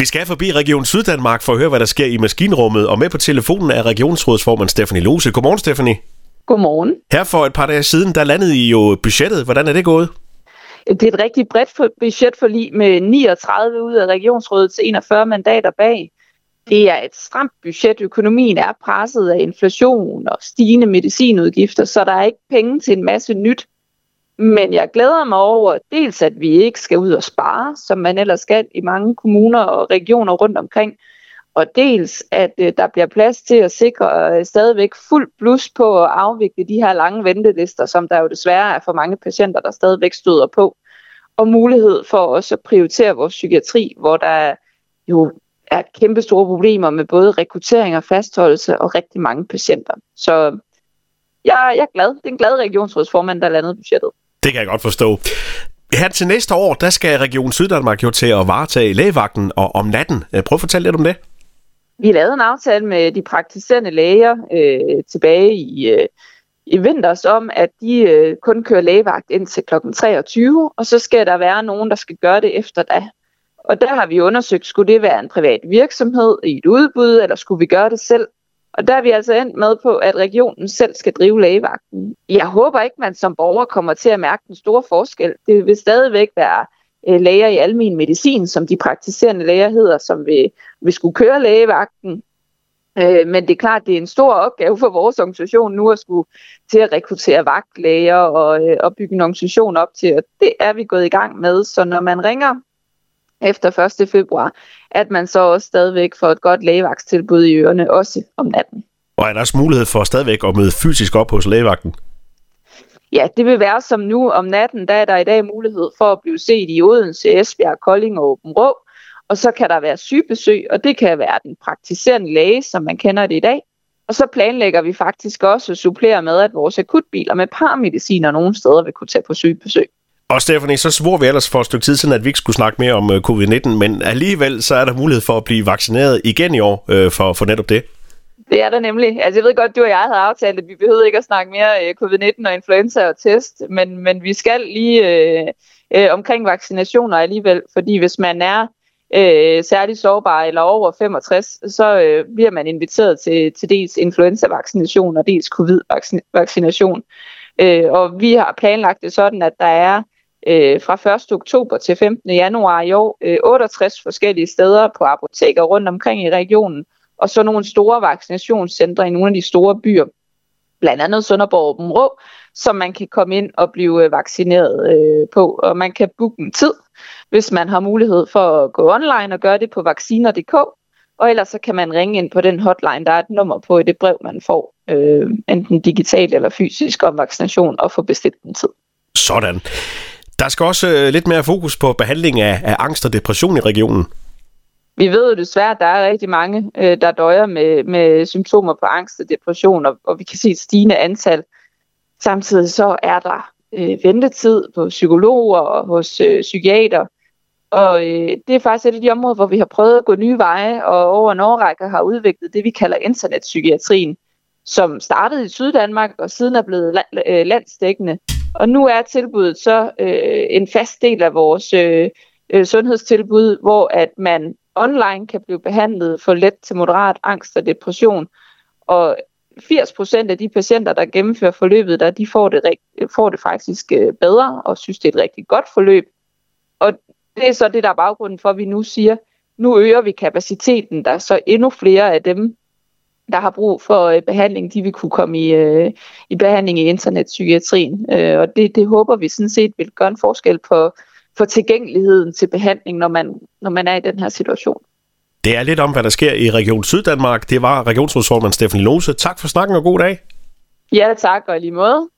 Vi skal forbi Region Syddanmark for at høre, hvad der sker i maskinrummet, og med på telefonen er regionsrådsformand Stephanie Lose. Godmorgen, Stephanie. Godmorgen. Her for et par dage siden, der landede I jo budgettet. Hvordan er det gået? Det er et rigtig bredt budgetforlig med 39 ud af regionsrådets 41 mandater bag. Det er et stramt budget. Økonomien er presset af inflation og stigende medicinudgifter, så der er ikke penge til en masse nyt. Men jeg glæder mig over dels, at vi ikke skal ud og spare, som man ellers skal i mange kommuner og regioner rundt omkring, og dels, at øh, der bliver plads til at sikre øh, stadigvæk fuld blus på at afvikle de her lange ventelister, som der jo desværre er for mange patienter, der stadigvæk støder på, og mulighed for også at prioritere vores psykiatri, hvor der jo er kæmpe store problemer med både rekruttering og fastholdelse og rigtig mange patienter. Så jeg, jeg er glad. Det er en glad regionsrådsformand, der landede budgettet. Det kan jeg godt forstå. Her til næste år, der skal Region Syddanmark jo til at varetage lægevagten og om natten. Øh, prøv at fortælle lidt om det. Vi lavede en aftale med de praktiserende læger øh, tilbage i, øh, i vinters om, at de øh, kun kører lægevagt indtil kl. 23, og så skal der være nogen, der skal gøre det efter da. Og der har vi undersøgt, skulle det være en privat virksomhed i et udbud, eller skulle vi gøre det selv? Og der er vi altså endt med på, at regionen selv skal drive lægevagten. Jeg håber ikke, man som borger kommer til at mærke den store forskel. Det vil stadigvæk være øh, læger i almen medicin, som de praktiserende læger hedder, som vil, vil skulle køre lægevagten. Øh, men det er klart, det er en stor opgave for vores organisation nu at skulle til at rekruttere vagtlæger og, øh, og bygge en organisation op til, og det er vi gået i gang med. Så når man ringer efter 1. februar, at man så også stadigvæk får et godt lægevagtstilbud i ørerne, også om natten. Og er der også mulighed for stadigvæk at møde fysisk op hos lægevagten? Ja, det vil være som nu om natten, der er der i dag mulighed for at blive set i Odense, Esbjerg, Kolding og Åben Rå. Og så kan der være sygebesøg, og det kan være den praktiserende læge, som man kender det i dag. Og så planlægger vi faktisk også at supplere med, at vores akutbiler med paramediciner nogle steder vil kunne tage på sygebesøg. Og Stephanie, så svor vi ellers for et stykke tid siden, at vi ikke skulle snakke mere om øh, covid-19, men alligevel så er der mulighed for at blive vaccineret igen i år øh, for, for netop det. Det er der nemlig. Altså jeg ved godt, du og jeg havde aftalt, at vi behøvede ikke at snakke mere øh, covid-19 og influenza og test, men, men vi skal lige øh, øh, omkring vaccinationer alligevel, fordi hvis man er øh, særligt sårbar eller over 65, så øh, bliver man inviteret til, til dels influenza-vaccination og dels covid-vaccination. Øh, og vi har planlagt det sådan, at der er øh, fra 1. oktober til 15. januar i år øh, 68 forskellige steder på apoteker rundt omkring i regionen, og så nogle store vaccinationscentre i nogle af de store byer, blandt andet Sønderborg og Rå, som man kan komme ind og blive øh, vaccineret øh, på. Og man kan booke en tid, hvis man har mulighed for at gå online og gøre det på vacciner.dk. Og ellers så kan man ringe ind på den hotline, der er et nummer på i det brev, man får, øh, enten digitalt eller fysisk om vaccination, og få bestilt en tid. Sådan. Der skal også øh, lidt mere fokus på behandling af, af angst og depression i regionen. Vi ved jo desværre, at der er rigtig mange, øh, der døjer med, med symptomer på angst og depression, og, og vi kan se et stigende antal. Samtidig så er der øh, ventetid på psykologer og hos øh, psykiater. Og øh, det er faktisk et af de områder, hvor vi har prøvet at gå nye veje, og over en årrække har udviklet det, vi kalder internetpsykiatrien, som startede i Syddanmark og siden er blevet la- øh, landsdækkende. Og nu er tilbuddet så øh, en fast del af vores øh, øh, sundhedstilbud, hvor at man online kan blive behandlet for let til moderat angst og depression. Og 80% af de patienter, der gennemfører forløbet, der, de får det, får det faktisk øh, bedre og synes, det er et rigtig godt forløb. Og det er så det, der er baggrunden for, at vi nu siger, nu øger vi kapaciteten, der så endnu flere af dem, der har brug for øh, behandling, de vil kunne komme i, øh, i behandling i internetpsykiatrien. Øh, og det, det håber vi sådan set vil gøre en forskel på, for tilgængeligheden til behandling, når man, når man er i den her situation. Det er lidt om, hvad der sker i Region Syddanmark. Det var regionsrådsformand Stefan Lose. Tak for snakken og god dag. Ja, tak og lige måde.